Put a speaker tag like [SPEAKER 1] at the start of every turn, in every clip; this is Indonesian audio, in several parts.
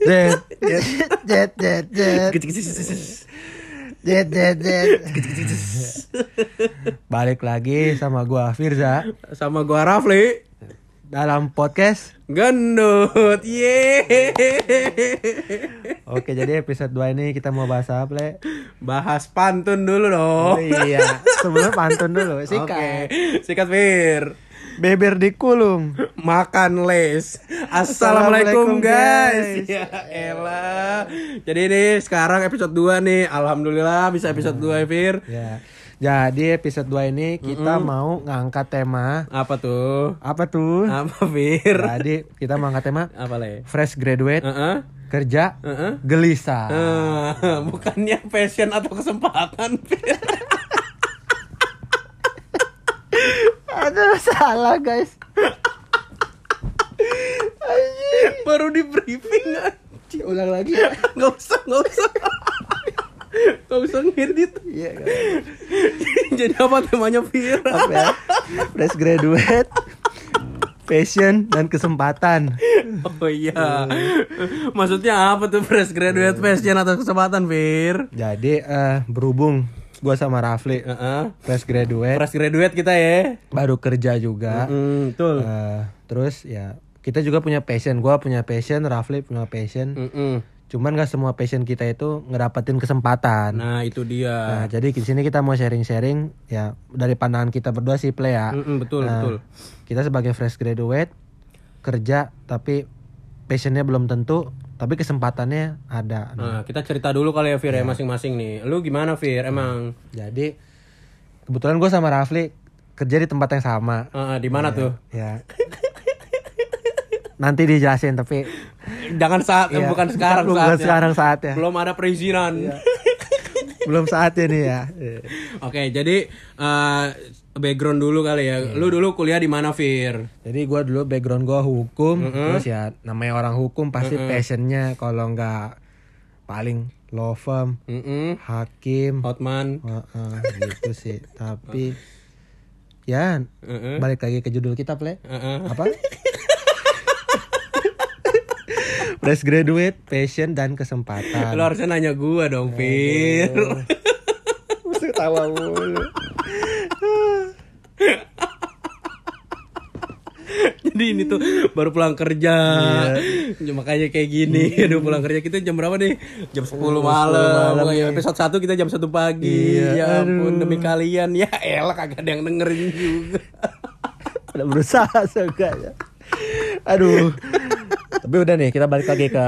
[SPEAKER 1] Jet, jet, jet, jet, jet, jet, jet, jet. Balik lagi sama gua Firza.
[SPEAKER 2] Sama gua Rafli.
[SPEAKER 1] Dalam podcast.
[SPEAKER 2] Gendut. Yeay.
[SPEAKER 1] Oke, jadi episode 2 ini kita mau bahas apa, Le?
[SPEAKER 2] Bahas pantun dulu dong.
[SPEAKER 1] Oh iya, sebelum pantun dulu,
[SPEAKER 2] Oke
[SPEAKER 1] sikat.
[SPEAKER 2] Sikat Fir
[SPEAKER 1] Beber di kulung.
[SPEAKER 2] Makan les Assalamualaikum guys Ya elah Jadi ini sekarang episode 2 nih Alhamdulillah bisa episode 2 Fir
[SPEAKER 1] Ya. Jadi episode 2 ini kita mau ngangkat tema
[SPEAKER 2] Apa tuh?
[SPEAKER 1] apa tuh?
[SPEAKER 2] Apa Fir?
[SPEAKER 1] Jadi kita mau ngangkat tema
[SPEAKER 2] Apa le?
[SPEAKER 1] fresh graduate
[SPEAKER 2] Heeh.
[SPEAKER 1] kerja
[SPEAKER 2] Heeh.
[SPEAKER 1] gelisah.
[SPEAKER 2] Eh, bukannya passion atau kesempatan Fir
[SPEAKER 1] Aduh salah guys.
[SPEAKER 2] Baru di briefing anjing.
[SPEAKER 1] Ulang lagi.
[SPEAKER 2] Nggak usah, nggak usah Nggak usah ngedit
[SPEAKER 1] Iya. kan?
[SPEAKER 2] Jadi apa temanya Fir?
[SPEAKER 1] Apa ya? Fresh graduate, passion dan kesempatan.
[SPEAKER 2] Oh iya Maksudnya apa tuh fresh graduate passion atau kesempatan Fir?
[SPEAKER 1] Jadi eh, berhubung gua sama Rafli
[SPEAKER 2] Heeh.
[SPEAKER 1] fresh graduate,
[SPEAKER 2] Fresh graduate kita ya
[SPEAKER 1] baru kerja juga.
[SPEAKER 2] Hmm, betul
[SPEAKER 1] Eh, terus ya kita juga punya passion. Gua punya passion, Rafli punya passion.
[SPEAKER 2] Mm-mm.
[SPEAKER 1] Cuman gak semua passion kita itu ngedapetin kesempatan.
[SPEAKER 2] Nah itu dia
[SPEAKER 1] Nah, jadi di sini kita mau sharing-sharing ya dari pandangan kita berdua sih play ya.
[SPEAKER 2] Mm-mm, Betul,
[SPEAKER 1] Nah,
[SPEAKER 2] betul
[SPEAKER 1] Kita sebagai fresh graduate kerja tapi passionnya belum tentu, tapi kesempatannya ada.
[SPEAKER 2] Nah kita cerita dulu kali ya Fir ya masing-masing nih Lu gimana Fir emang?
[SPEAKER 1] Jadi kebetulan gue sama Rafli kerja di tempat yang sama.
[SPEAKER 2] Eh, di mana tuh?
[SPEAKER 1] Ya. Nanti dijelasin tapi
[SPEAKER 2] Jangan saat,
[SPEAKER 1] ya,
[SPEAKER 2] bukan sekarang
[SPEAKER 1] bukan
[SPEAKER 2] saatnya
[SPEAKER 1] sekarang saatnya.
[SPEAKER 2] Belum ada perizinan
[SPEAKER 1] belum saatnya nih ya. Iya.
[SPEAKER 2] Oke jadi eh, background dulu kali ya Lu dulu kuliah di mana Fir?
[SPEAKER 1] Jadi gue dulu background gue hukum, terus ya namanya orang hukum pasti passionnya kalau nggak paling law firm,
[SPEAKER 2] Mm-mm.
[SPEAKER 1] hakim,
[SPEAKER 2] Hotman
[SPEAKER 1] Heeh, gitu sih. Tapi ya
[SPEAKER 2] Heeh.
[SPEAKER 1] balik lagi ke judul kita play
[SPEAKER 2] Heeh.
[SPEAKER 1] apa? Fresh graduate, passion dan kesempatan.
[SPEAKER 2] Lu harusnya nanya gua dong Fir
[SPEAKER 1] Mesti ketawa mulu.
[SPEAKER 2] Jadi ini tuh baru pulang kerja. Ya, Makanya kayak gini. Aduh pulang kerja kita jam berapa nih? Jam 10 malam,
[SPEAKER 1] malam,
[SPEAKER 2] Pokoknya Episode 1 kita jam 1 pagi.
[SPEAKER 1] Iya,
[SPEAKER 2] Ya ampun demi kalian. Ya elah kagak ada yang dengerin juga.
[SPEAKER 1] Udah berusaha seenggaknya. Aduh. Tapi udah nih, kita balik lagi ke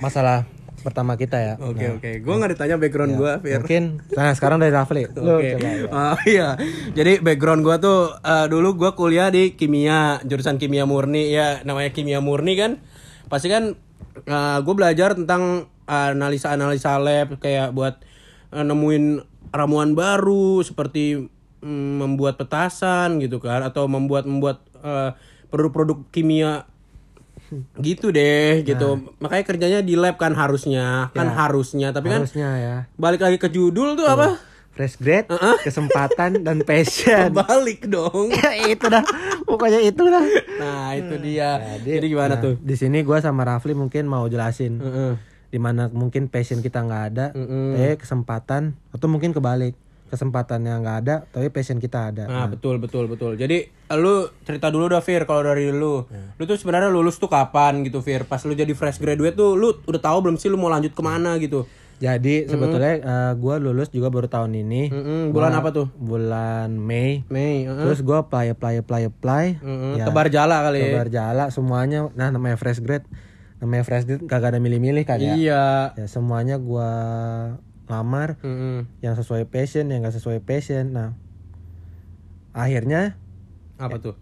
[SPEAKER 1] masalah pertama kita ya.
[SPEAKER 2] Oke oke Gua gak ditanya background gua Fir
[SPEAKER 1] Mungkin nah sekarang dari Rafli.
[SPEAKER 2] Oke.
[SPEAKER 1] coba ya.
[SPEAKER 2] Oh iya. Jadi background gua tuh eh, dulu gua kuliah di kimia, jurusan kimia murni ya namanya kimia murni kan. Pasti kan eh, gua belajar tentang analisa-analisa lab kayak buat eh, nemuin ramuan baru seperti mm, membuat petasan gitu kan atau membuat membuat eh, produk-produk kimia gitu deh gitu makanya kerjanya di lab kan harusnya kan harusnya tapi kan
[SPEAKER 1] Harusnya ya.
[SPEAKER 2] balik lagi ke judul tuh apa
[SPEAKER 1] Fresh grade, kesempatan dan passion.
[SPEAKER 2] balik dong
[SPEAKER 1] ya itu dah. Pokoknya itu dah.
[SPEAKER 2] nah itu dia jadi, gimana
[SPEAKER 1] Nah,
[SPEAKER 2] tuh
[SPEAKER 1] Di sini gua sama Rafli mungkin mau jelasin
[SPEAKER 2] Heeh.
[SPEAKER 1] di mana mungkin passion kita nggak ada,
[SPEAKER 2] Mm-mm.
[SPEAKER 1] tapi kesempatan atau mungkin kebalik kesempatan yang nggak ada, tapi passion kita ada.
[SPEAKER 2] nah betul betul betul jadi lu cerita dulu dah Fir kalau dari lu lu tuh sebenarnya lulus tuh kapan gitu Fir pas lu jadi fresh graduate tuh lu udah tahu belum sih lu mau lanjut ke mana gitu
[SPEAKER 1] Jadi sebetulnya eh, gua lulus juga baru tahun ini.
[SPEAKER 2] Mm-mm. bulan apa tuh
[SPEAKER 1] Bulan Mei.
[SPEAKER 2] Mei heeh.
[SPEAKER 1] Terus gua apply apply apply apply.
[SPEAKER 2] Mm-mm.
[SPEAKER 1] Ya,
[SPEAKER 2] tebar jala kali ya.
[SPEAKER 1] Tebar jala semuanya. Nah namanya fresh grade, namanya fresh grade kagak ada milih-milih kan ya.
[SPEAKER 2] iya
[SPEAKER 1] Ya semuanya lamar
[SPEAKER 2] Mm-mm.
[SPEAKER 1] yang sesuai passion, yang gak sesuai passion. Nah akhirnya
[SPEAKER 2] apa tuh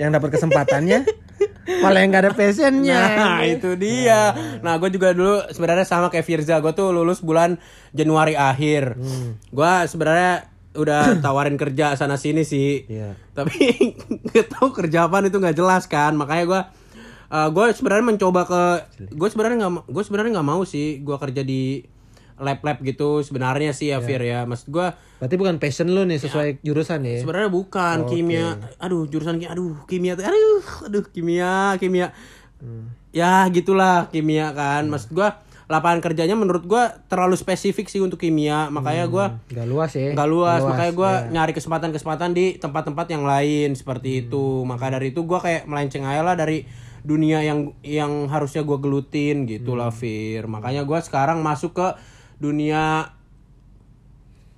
[SPEAKER 1] yang dapat kesempatannya malah yang gak ada passionnya.
[SPEAKER 2] Nah itu dia. Nah gue juga dulu sebenarnya sama kayak Firza. Gue tuh lulus bulan Januari akhir. Gue sebenarnya udah tawarin kerja sana sini sih.
[SPEAKER 1] Iya.
[SPEAKER 2] Tapi nggak tahu kerja apa itu nggak jelas kan. Makanya gue gue sebenarnya mencoba ke gue sebenarnya nggak gue sebenarnya nggak mau sih gue kerja di lab-lab gitu sebenarnya sih ya Fir ya. Maksud gue
[SPEAKER 1] Berarti bukan passion lu nih sesuai jurusan ya.
[SPEAKER 2] sebenarnya bukan kimia. Aduh jurusan ki- aduh kimia aduh aduh kimia kimia ya gitulah kimia kan. Maksud gua lapangan kerjanya menurut gua terlalu spesifik sih untuk kimia. Makanya gua
[SPEAKER 1] Nggak luas ya.
[SPEAKER 2] nggak luas, makanya gue
[SPEAKER 1] ya.
[SPEAKER 2] nyari kesempatan-kesempatan di tempat-tempat yang lain seperti itu maka dari itu gue kayak melenceng aja lah dari dunia yang yang harusnya gue gelutin gitu lah Fir makanya gue sekarang masuk ke dunia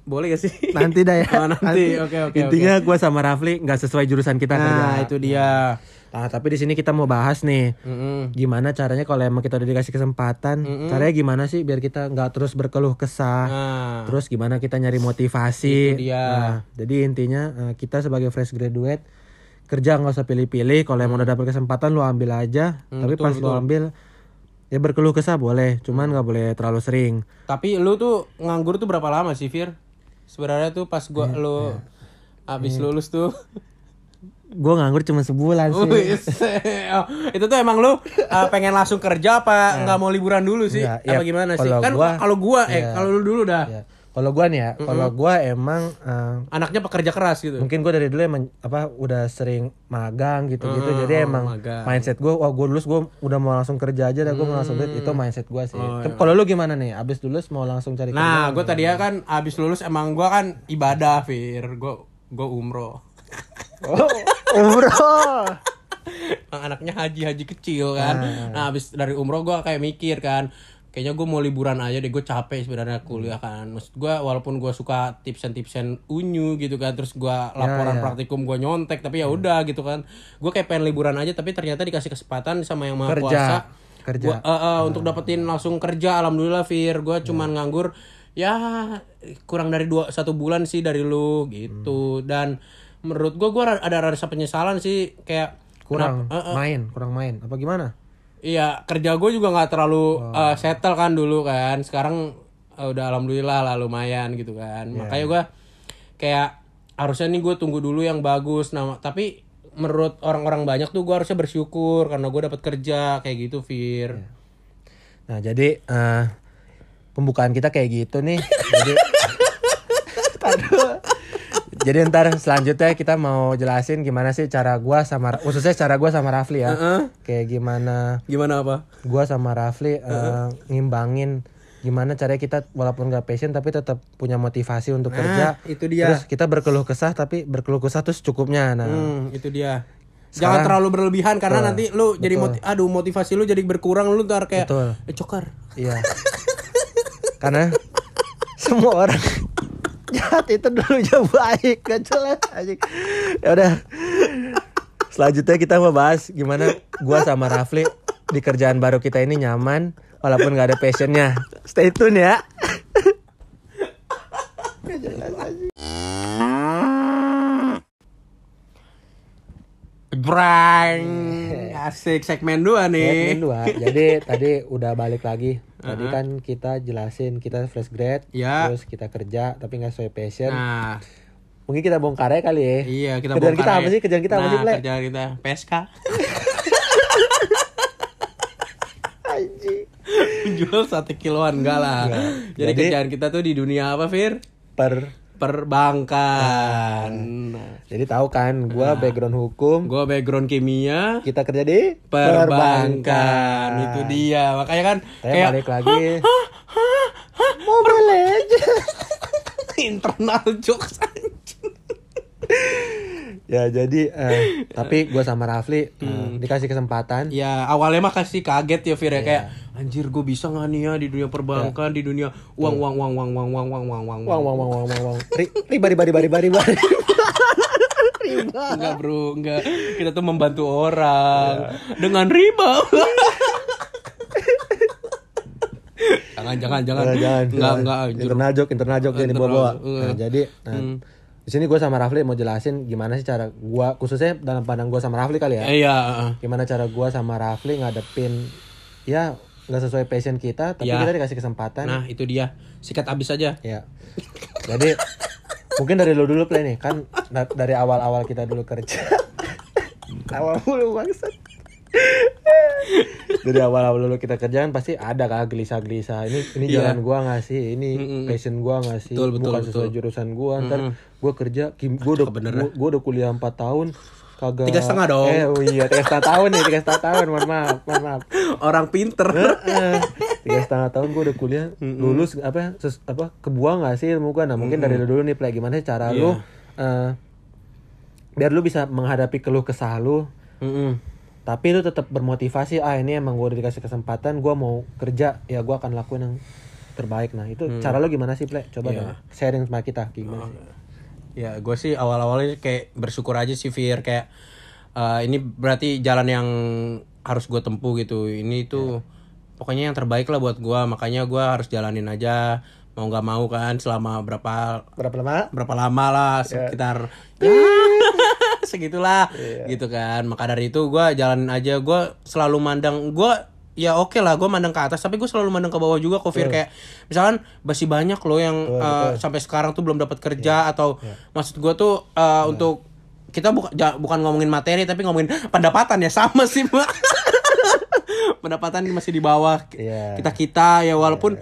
[SPEAKER 2] boleh gak sih
[SPEAKER 1] Nanti dah ya.
[SPEAKER 2] Oh, nanti. Oke, oke,
[SPEAKER 1] Intinya gua sama Rafli nggak sesuai jurusan kita kerja.
[SPEAKER 2] nah itu dia
[SPEAKER 1] Nah, tapi di sini kita mau bahas nih.
[SPEAKER 2] Mm-mm.
[SPEAKER 1] Gimana caranya kalau emang kita udah dikasih kesempatan, caranya gimana sih biar kita nggak terus berkeluh kesah.
[SPEAKER 2] nah
[SPEAKER 1] Terus gimana kita nyari motivasi?
[SPEAKER 2] Itu dia.
[SPEAKER 1] Nah, jadi intinya eh, kita sebagai fresh graduate kerja nggak usah pilih-pilih. Kalau emang udah dapet kesempatan lu ambil aja.
[SPEAKER 2] Hmm,
[SPEAKER 1] Tapi pas lu ambil ya berkeluh kesah boleh, cuman nggak boleh terlalu sering.
[SPEAKER 2] tapi lu tuh nganggur tuh berapa lama sih Fir sebenarnya tuh pas gua
[SPEAKER 1] Iya,
[SPEAKER 2] lu abis lulus tuh
[SPEAKER 1] Gue nganggur cuma sebulan sih.
[SPEAKER 2] Oh, itu tuh emang lu uh, pengen langsung kerja apa nggak mau liburan dulu sih?
[SPEAKER 1] Nggak,
[SPEAKER 2] apa
[SPEAKER 1] ya,
[SPEAKER 2] gimana sih? Kan kalau gua eh
[SPEAKER 1] ya.
[SPEAKER 2] kalau lu dulu dah
[SPEAKER 1] Ya. Kalau gua nih ya, kalau gua emang eh,
[SPEAKER 2] anaknya pekerja keras gitu.
[SPEAKER 1] mungkin gue dari dulu emang apa udah sering magang gitu-gitu
[SPEAKER 2] Hmm,
[SPEAKER 1] jadi emang
[SPEAKER 2] magang.
[SPEAKER 1] mindset gue wah gue lulus gue udah mau langsung kerja aja dah gue mau langsung duit itu mindset gue sih
[SPEAKER 2] Oh,
[SPEAKER 1] Tapi kalau lu gimana nih abis lulus mau langsung cari kerja
[SPEAKER 2] Nah, gua tadi ya kan abis lulus emang gua kan ibadah, Fir. Gua gua umroh.
[SPEAKER 1] oh umroh
[SPEAKER 2] anaknya haji-haji kecil kan. Nah, abis dari umroh gua kayak mikir kan, kayaknya gue mau liburan aja deh gue capek sebenarnya kuliah kan. Maksud gue walaupun gue suka tipsen tipsen unyu gitu kan terus gue laporan
[SPEAKER 1] ya.
[SPEAKER 2] praktikum gue nyontek tapi ya udah gitu kan. Gue kayak pengen liburan aja tapi ternyata dikasih kesempatan sama yang maha
[SPEAKER 1] Kerja.
[SPEAKER 2] kuasa.
[SPEAKER 1] Kerja.
[SPEAKER 2] Gua, eh, eh, untuk dapetin langsung kerja alhamdulillah Fir. Gue cuman nganggur ya kurang dari dua satu bulan sih dari lu gitu. Dan menurut gue gue ada rasa penyesalan sih kayak
[SPEAKER 1] kurang.
[SPEAKER 2] kenapa- eh, eh,
[SPEAKER 1] main kurang main. Apa gimana
[SPEAKER 2] Iya kerja gue juga nggak terlalu uh, settle kan dulu kan. Sekarang uh, udah alhamdulillah lah lumayan gitu kan. Makanya gue kayak harusnya nih gue tunggu dulu yang bagus. Nah tapi menurut orang-orang banyak tuh gue harusnya bersyukur karena gue dapat kerja kayak gitu Fir.
[SPEAKER 1] Nah jadi eh, pembukaan kita kayak gitu nih. Jadi Aduh. Jadi ntar selanjutnya kita mau jelasin gimana sih cara gua sama khususnya cara gua sama Rafli ya. Kayak gimana
[SPEAKER 2] gimana apa
[SPEAKER 1] gua sama Rafli eh, ngimbangin gimana caranya kita walaupun gak passion tapi tetap punya motivasi untuk kerja.
[SPEAKER 2] itu dia.
[SPEAKER 1] Terus kita berkeluh kesah tapi berkeluh kesah tuh secukupnya. Nah,
[SPEAKER 2] hmm, itu dia jangan terlalu berlebihan karena nanti lu jadi moti- aduh motivasi lu jadi berkurang lu ntar kayak
[SPEAKER 1] Betul.
[SPEAKER 2] eh, cokar
[SPEAKER 1] iya. Karena semua orang jahat itu dulunya baik, gak jelas anjing. Ya udah. Selanjutnya kita mau bahas gimana gua sama Rafli di kerjaan baru kita ini nyaman walaupun gak ada passionnya. Stay tune ya.
[SPEAKER 2] Brang asik segmen dua nih
[SPEAKER 1] Segmen dua. Jadi tadi udah balik lagi. Tadi kan kita jelasin kita fresh grade,
[SPEAKER 2] Ya.
[SPEAKER 1] terus kita kerja tapi nggak sesuai passion.
[SPEAKER 2] nah
[SPEAKER 1] Mungkin kita bongkar ya kali ya.
[SPEAKER 2] Iya kita
[SPEAKER 1] Kerjaan
[SPEAKER 2] bongkar
[SPEAKER 1] kita
[SPEAKER 2] ya.
[SPEAKER 1] apa sih? Kerjaan kita apa
[SPEAKER 2] nah,
[SPEAKER 1] sih, Ple?
[SPEAKER 2] Kerjaan kita PSK. Jual satu kiloan enggak lah.
[SPEAKER 1] Enggak.
[SPEAKER 2] Jadi,
[SPEAKER 1] Jadi-
[SPEAKER 2] kerjaan kita tuh di dunia apa, Fir?
[SPEAKER 1] Per
[SPEAKER 2] Perbankan. Nah,
[SPEAKER 1] Jadi tahu kan, gua background hukum,
[SPEAKER 2] Gua background kimia,
[SPEAKER 1] kita kerja di
[SPEAKER 2] perbankan. Itu dia. Makanya kan
[SPEAKER 1] Saya
[SPEAKER 2] kayak
[SPEAKER 1] balik lagi. Mobile Legends.
[SPEAKER 2] internal jokes anjing.
[SPEAKER 1] Ya jadi eh, tapi gua sama Rafli eh,
[SPEAKER 2] Hmm.
[SPEAKER 1] dikasih kesempatan.
[SPEAKER 2] Ya awalnya mah kasih kaget ya Fir ya kayak anjir gue bisa nggak nih ya di dunia perbankan di dunia uang uang uang uang uang uang uang uang uang
[SPEAKER 1] Wang wang wang wang wang wang. Ri- Riba riba riba riba riba. Riba.
[SPEAKER 2] Enggak bro, enggak. Kita tuh membantu orang dengan riba. jangan, jangan, jangan.
[SPEAKER 1] Eh, jangan,
[SPEAKER 2] Enggak,
[SPEAKER 1] jangan.
[SPEAKER 2] enggak. anjir.
[SPEAKER 1] Internal joke, internal joke jadi
[SPEAKER 2] Internal,
[SPEAKER 1] bawa.
[SPEAKER 2] eh.
[SPEAKER 1] Nah, jadi nah, di sini gue sama Rafli mau jelasin gimana sih cara gua khususnya dalam pandang gua sama Rafli kali ya.
[SPEAKER 2] Iya.
[SPEAKER 1] Gimana cara gua sama Rafli ngadepin ya nggak sesuai passion kita tapi
[SPEAKER 2] Ya.
[SPEAKER 1] kita dikasih kesempatan.
[SPEAKER 2] Nah, itu dia. Sikat abis aja.
[SPEAKER 1] Ya. Jadi mungkin dari lu dulu play nih kan da- dari awal-awal kita dulu kerja. awal mulu bangsat. Dari awal-awal dulu kita kerja kan pasti ada kan gelisah-gelisah. Ini ini
[SPEAKER 2] Iya.
[SPEAKER 1] jalan gua nggak sih? Ini passion gua nggak sih?
[SPEAKER 2] Betul, betul,
[SPEAKER 1] Bukan sesuai
[SPEAKER 2] betul.
[SPEAKER 1] jurusan gua. Ntar gua kerja gua udah gua, gua udah kuliah 4 tahun. kagak
[SPEAKER 2] Tiga setengah dong.
[SPEAKER 1] eh oh iya tiga setengah tahun nih tiga setengah tahun mohon maaf mohon maaf
[SPEAKER 2] Orang pinter.
[SPEAKER 1] Tiga setengah tahun gue udah kuliah lulus apa ses, apa kebuang gak sih ilmu gue nah mungkin dari lu dulu nih play gimana sih cara lu eh, biar lu bisa menghadapi keluh kesah lu
[SPEAKER 2] Mm-mm.
[SPEAKER 1] Tapi lu tetap bermotivasi ah ini emang gue udah dikasih kesempatan gue mau kerja ya gue akan lakuin yang terbaik. Nah itu cara lu gimana sih play coba dong sharing sama kita gimana sih?
[SPEAKER 2] Ya, gue sih awal-awalnya kayak bersyukur aja sih Fir. Kayak eh, ini berarti jalan yang harus gue tempuh gitu. Ini tuh pokoknya yang terbaik lah buat gue. Makanya gue harus jalanin aja mau nggak mau kan selama berapa
[SPEAKER 1] berapa lama?
[SPEAKER 2] berapa lama lah sekitar ya, segitulah gitu kan. Maka dari itu gue jalanin aja. Gue selalu mandang gue ya oke lah gue mandang ke atas tapi gue selalu mandang ke bawah juga kok Fir kayak misalkan masih banyak loh yang eh, sampai sekarang tuh belum dapat kerja atau maksud gue tuh eh, untuk kita bukan bukan ngomongin materi tapi ngomongin pendapatan ya sama sih mbak. Pendapatan masih di bawah
[SPEAKER 1] Iya.
[SPEAKER 2] kita kita ya walaupun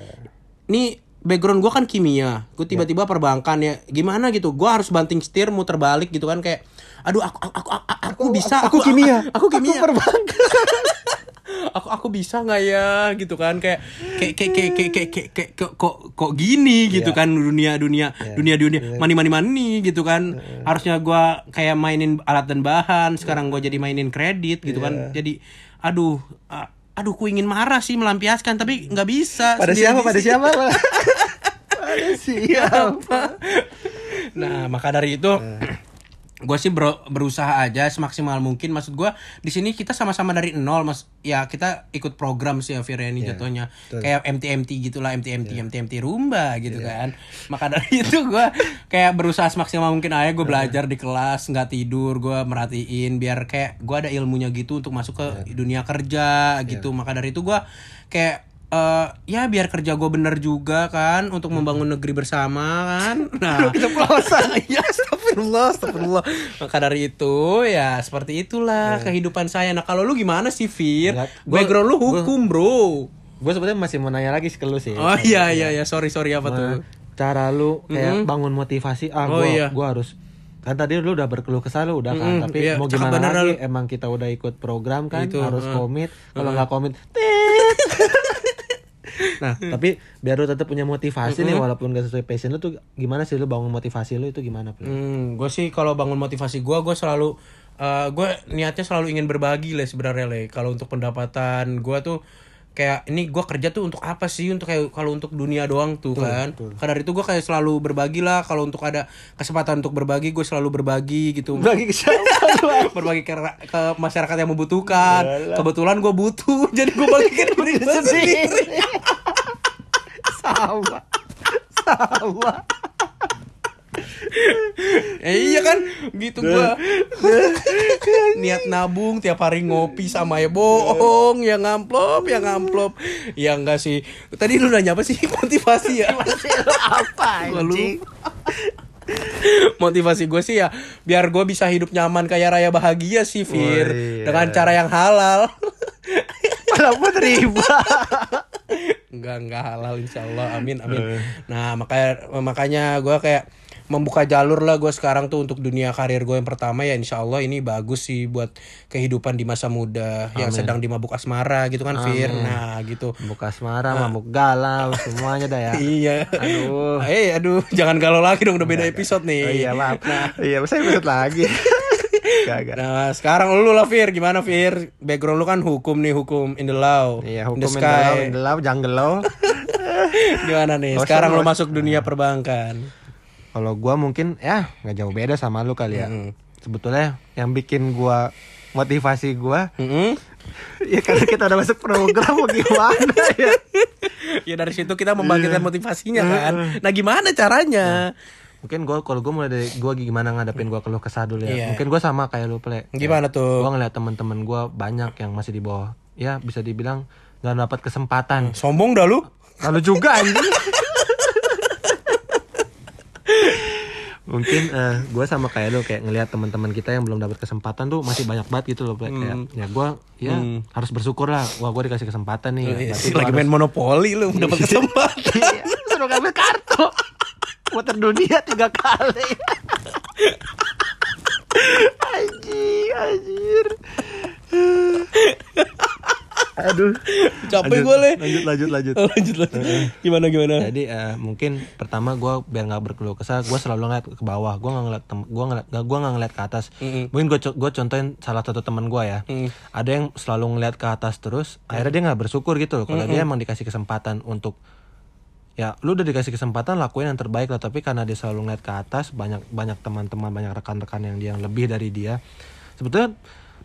[SPEAKER 2] ini background gue kan kimia. Gue tiba-tiba perbankan ya gimana gitu. Gue harus banting setir muter balik gitu kan kayak aduh aku aku aku, aku, aku bisa
[SPEAKER 1] aku kimia.
[SPEAKER 2] aku, kimia.
[SPEAKER 1] perbankan
[SPEAKER 2] aku aku bisa nggak ya gitu kan? Kayak kayak kayak kayak kayak kayak, kayak, kayak- kok kok kok gini gitu kan? Dunia dunia dunia dunia. Mani mani mani gitu kan? Harusnya gua kayak mainin alat dan bahan. Sekarang gua jadi mainin kredit gitu kan? Jadi aduh aduh ku ingin marah sih melampiaskan tapi nggak bisa
[SPEAKER 1] pada siapa? Pada siapa? Pada siapa?
[SPEAKER 2] Nah maka dari itu gue sih ber- berusaha aja semaksimal mungkin. Maksud gue di sini kita sama-sama dari nol mas. Ya kita ikut program sih ya Fireni jatuhnya. kayak MT MT gitulah MT MT MT MT rumba gitu kan. Maka dari itu gue kayak berusaha semaksimal mungkin aja. Gue belajar di kelas nggak tidur gue merhatiin biar kayak gue ada ilmunya gitu untuk masuk ke dunia kerja gitu. Maka dari itu gue kayak eh ya biar kerja gue bener juga kan untuk membangun negeri bersama kan. Nah. Ya astagfirullah astagfirullah. Maka dari itu ya seperti itulah kehidupan saya. Nah kalau lu gimana sih Fir?
[SPEAKER 1] Enggak, gua-
[SPEAKER 2] background lu hukum bro.
[SPEAKER 1] Gue sebetulnya masih mau nanya lagi ke lu sih.
[SPEAKER 2] Oh iya iya iya. Sorry sorry apa tuh?
[SPEAKER 1] cara lu kayak bangun motivasi ah
[SPEAKER 2] Oh,
[SPEAKER 1] gua
[SPEAKER 2] iya.
[SPEAKER 1] gua harus kan tadi lu udah berkeluh kesah lu udah kan
[SPEAKER 2] Mm-mm,
[SPEAKER 1] tapi
[SPEAKER 2] iya,
[SPEAKER 1] mau gimana lagi?
[SPEAKER 2] lu.
[SPEAKER 1] emang kita udah ikut program kan
[SPEAKER 2] Itu,
[SPEAKER 1] harus
[SPEAKER 2] uh.
[SPEAKER 1] komit. Kalau nggak komit. nah tapi biar lu tetap punya motivasi nih walaupun gak sesuai passion lu tuh gimana sih lu bangun motivasi lu itu gimana Pli?
[SPEAKER 2] Hmm, gue sih kalau bangun motivasi gue, gue selalu, gue niatnya selalu ingin berbagi lah sebenarnya le. Kalau untuk pendapatan gue tuh kayak ini gue kerja tuh untuk apa sih? Untuk kayak kalau untuk dunia doang tuh kan. Karena dari itu gue kayak selalu berbagi lah. Kalau untuk ada kesempatan untuk berbagi, gue selalu berbagi gitu.
[SPEAKER 1] bagi ke siapa
[SPEAKER 2] berbagi ke, ke masyarakat yang membutuhkan. Kebetulan gue butuh, jadi gue bagikan diri sendiri.
[SPEAKER 1] sama sama
[SPEAKER 2] Eh, iya kan? Gitu gua. Niat nabung tiap hari ngopi sama ya bohong yang ngamplop yang ngamplop. Ya enggak sih. Tadi lu nanya apa sih? Motivasi ya?
[SPEAKER 1] Apa
[SPEAKER 2] Gua lupa. motivasi gue sih ya biar gue bisa hidup nyaman kaya raya bahagia sih Fir.
[SPEAKER 1] Oh, iya.
[SPEAKER 2] dengan cara yang halal.
[SPEAKER 1] Walaupun riba.
[SPEAKER 2] Enggak enggak halal insya Allah. Amin amin. Nah makanya makanya gue kayak membuka jalur lah gue sekarang tuh untuk dunia karir gue yang pertama. Ya insya Allah ini bagus sih buat kehidupan di masa muda yang sedang dimabuk asmara gitu kan Fir nah gitu.
[SPEAKER 1] Buka asmara, mabuk galau, semuanya dah ya.
[SPEAKER 2] iya.
[SPEAKER 1] Aduh.
[SPEAKER 2] eh aduh jangan galau lagi dong udah beda episode nih.
[SPEAKER 1] Oh iya maaf. iya, saya ikut lagi. Gak,
[SPEAKER 2] Nah sekarang lu lah Fir. Gimana Fir? Background lu kan hukum nih hukum in the law.
[SPEAKER 1] Iya,
[SPEAKER 2] in
[SPEAKER 1] hukum
[SPEAKER 2] the
[SPEAKER 1] in the
[SPEAKER 2] sky.
[SPEAKER 1] law, in the law, jungle law.
[SPEAKER 2] gimana nih? Sekarang lu masuk dunia perbankan
[SPEAKER 1] Kalau gua mungkin ya nggak jauh beda sama lu kali ya.
[SPEAKER 2] Mm.
[SPEAKER 1] Sebetulnya yang bikin gua motivasi gua
[SPEAKER 2] Mm-mm.
[SPEAKER 1] ya karena kita udah masuk program gimana ya.
[SPEAKER 2] ya dari situ kita membangkitkan motivasinya kan nah gimana caranya
[SPEAKER 1] Mungkin gua kalau gua mulai dari gua gimana ngadepin gua keluh kesah dulu ya.
[SPEAKER 2] Iya.
[SPEAKER 1] Mungkin gua sama kayak lu, Ple.
[SPEAKER 2] gimana tuh
[SPEAKER 1] Gua ngeliat teman-teman gua banyak yang masih di bawah. Ya bisa dibilang nggak dapat kesempatan.
[SPEAKER 2] sombong dah lu
[SPEAKER 1] Lalu juga anjing. Mungkin eh gue sama kayak lo kayak ngelihat teman-teman kita yang belum dapat kesempatan tuh masih banyak banget gitu loh kayak ya gue ya harus bersyukur lah. Wah gue dikasih kesempatan nih. Berarti gua
[SPEAKER 2] lagi main monopoli lu dapat kesempatan.
[SPEAKER 1] Iya, suruh ngambil kartu. Muter dunia tiga kali. Anjing anjir aduh
[SPEAKER 2] Capek
[SPEAKER 1] Lanjut,
[SPEAKER 2] gue le.
[SPEAKER 1] lanjut lanjut lanjut
[SPEAKER 2] Oh, lanjut lanjut. Gimana gimana?
[SPEAKER 1] jadi eh, mungkin pertama gue biar nggak berkeluh kesah gue selalu ngeliat ke bawah gue nggak ngeliat tem- gue ngeliat gue nggak ngeliat ke atas
[SPEAKER 2] Mm-mm.
[SPEAKER 1] mungkin gue gue contohin salah satu teman gue ya
[SPEAKER 2] Mm.
[SPEAKER 1] ada yang selalu ngeliat ke atas terus akhirnya dia nggak bersyukur gitu loh kalau dia emang dikasih kesempatan untuk ya lu udah dikasih kesempatan lakuin yang terbaik lah tapi karena dia selalu ngeliat ke atas banyak banyak teman-teman banyak rekan-rekan yang dia yang lebih dari dia sebetulnya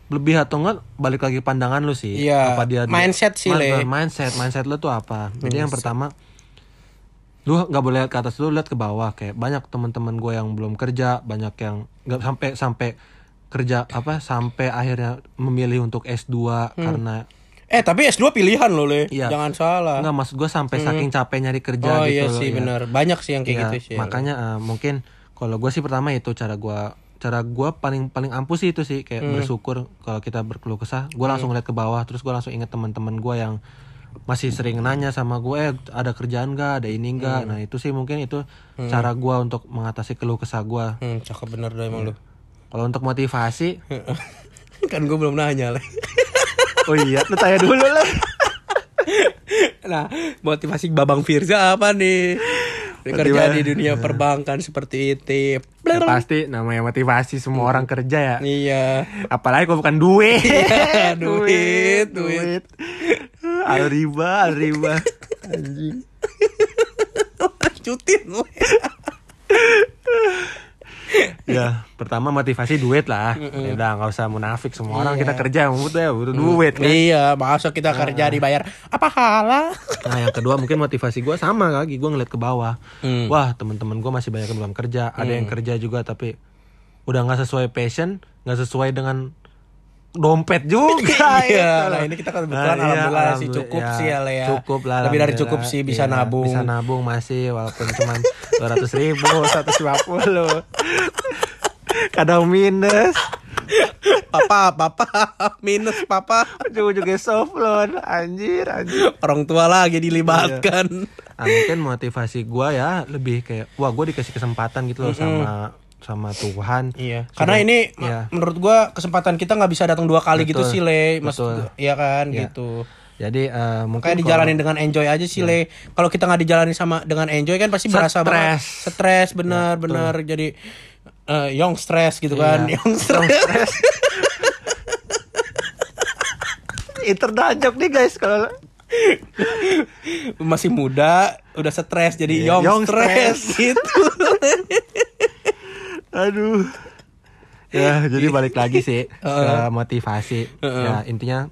[SPEAKER 1] lebih atau enggak balik lagi pandangan lu sih
[SPEAKER 2] Iya,
[SPEAKER 1] apa dia
[SPEAKER 2] mindset sih, Le.
[SPEAKER 1] mindset mindset lu tuh apa jadi yang pertama lu nggak boleh lihat ke atas lu lihat ke bawah kayak banyak teman-teman gue yang belum kerja banyak yang nggak sampai sampai kerja apa sampai akhirnya memilih untuk S2 karena
[SPEAKER 2] Eh tapi S2 pilihan lo le.
[SPEAKER 1] Iya.
[SPEAKER 2] Jangan salah.
[SPEAKER 1] nggak maksud gue sampai saking capek nyari kerja
[SPEAKER 2] oh
[SPEAKER 1] gitu
[SPEAKER 2] iya
[SPEAKER 1] loh,
[SPEAKER 2] sih
[SPEAKER 1] ya.
[SPEAKER 2] benar. Banyak sih yang kayak
[SPEAKER 1] Iya,
[SPEAKER 2] gitu sih.
[SPEAKER 1] makanya eh, mungkin kalau gue sih pertama itu cara gue cara gue paling paling ampuh sih itu sih kayak
[SPEAKER 2] Hmm.
[SPEAKER 1] bersyukur kalau kita berkeluh kesah gue langsung lihat ke bawah terus gue langsung inget teman-teman gue yang masih sering nanya sama gue eh, ada kerjaan gak ada ini gak
[SPEAKER 2] Hmm.
[SPEAKER 1] nah itu sih mungkin itu cara gue untuk mengatasi keluh kesah gue
[SPEAKER 2] Hmm, cakep bener dah emang lu.
[SPEAKER 1] kalau untuk motivasi
[SPEAKER 2] kan gue belum nanya le.
[SPEAKER 1] oh iya lu tanya dulu lah
[SPEAKER 2] nah motivasi Babang Firza apa nih? Kerja di dunia perbankan seperti itu.
[SPEAKER 1] Ya, pasti namanya motivasi semua orang kerja ya.
[SPEAKER 2] Iya.
[SPEAKER 1] apalagi kalau bukan duit.
[SPEAKER 2] Iya, duit, duit.
[SPEAKER 1] al riba al riba. Anjing.
[SPEAKER 2] Lanjutin.
[SPEAKER 1] ya pertama motivasi duit lah. Ya udah nggak usah munafik. Semua orang
[SPEAKER 2] Iya.
[SPEAKER 1] kita kerja butuh ya butuh duit kan.
[SPEAKER 2] Iya, masa kita kerja dibayar. Apa hala?
[SPEAKER 1] nah yang kedua mungkin motivasi gue sama lagi. Gue ngeliat ke bawah.
[SPEAKER 2] Hmm.
[SPEAKER 1] wah teman-teman gue masih banyak yang belum kerja. Ada yang kerja juga tapi udah nggak sesuai passion nggak sesuai dengan dompet juga
[SPEAKER 2] Iya,
[SPEAKER 1] gitu.
[SPEAKER 2] nah ini kita kan kebetulan
[SPEAKER 1] Nah, iya,
[SPEAKER 2] alhamdulillah sih cukup
[SPEAKER 1] Ya,
[SPEAKER 2] sih ya Le ya.
[SPEAKER 1] cukup lah
[SPEAKER 2] Lebih dari cukup sih bisa
[SPEAKER 1] Iya,
[SPEAKER 2] nabung.
[SPEAKER 1] bisa nabung masih walaupun cuma dua ratus ribu seratus lima puluh kadang minus
[SPEAKER 2] Papa, papa, minus papa.
[SPEAKER 1] ujung-ujungnya soft loan anjir anjir
[SPEAKER 2] Orang tua lagi dilibatkan.
[SPEAKER 1] nah, mungkin motivasi gua ya lebih kayak wah gue dikasih kesempatan gitu loh sama sama Tuhan
[SPEAKER 2] Iya. Karena ini
[SPEAKER 1] Iya.
[SPEAKER 2] menurut gua kesempatan kita nggak bisa datang dua kali gitu
[SPEAKER 1] Betul,
[SPEAKER 2] sih Le. Maksud
[SPEAKER 1] betul.
[SPEAKER 2] iya kan
[SPEAKER 1] Iya.
[SPEAKER 2] gitu.
[SPEAKER 1] jadi eh, mungkin
[SPEAKER 2] Kayak dijalanin dengan enjoy aja sih Le. Kalau kita nggak dijalanin sama dengan enjoy kan pasti berasa
[SPEAKER 1] Stres.
[SPEAKER 2] banget stres bener bener jadi eh, young stress gitu kan.
[SPEAKER 1] Iya.
[SPEAKER 2] Young stress.
[SPEAKER 1] interdajok nih guys kalau
[SPEAKER 2] Masih muda, udah stres jadi
[SPEAKER 1] Iya,
[SPEAKER 2] young,
[SPEAKER 1] young
[SPEAKER 2] stress gitu.
[SPEAKER 1] aduh. Ya jadi balik lagi sih ke motivasi. Ya intinya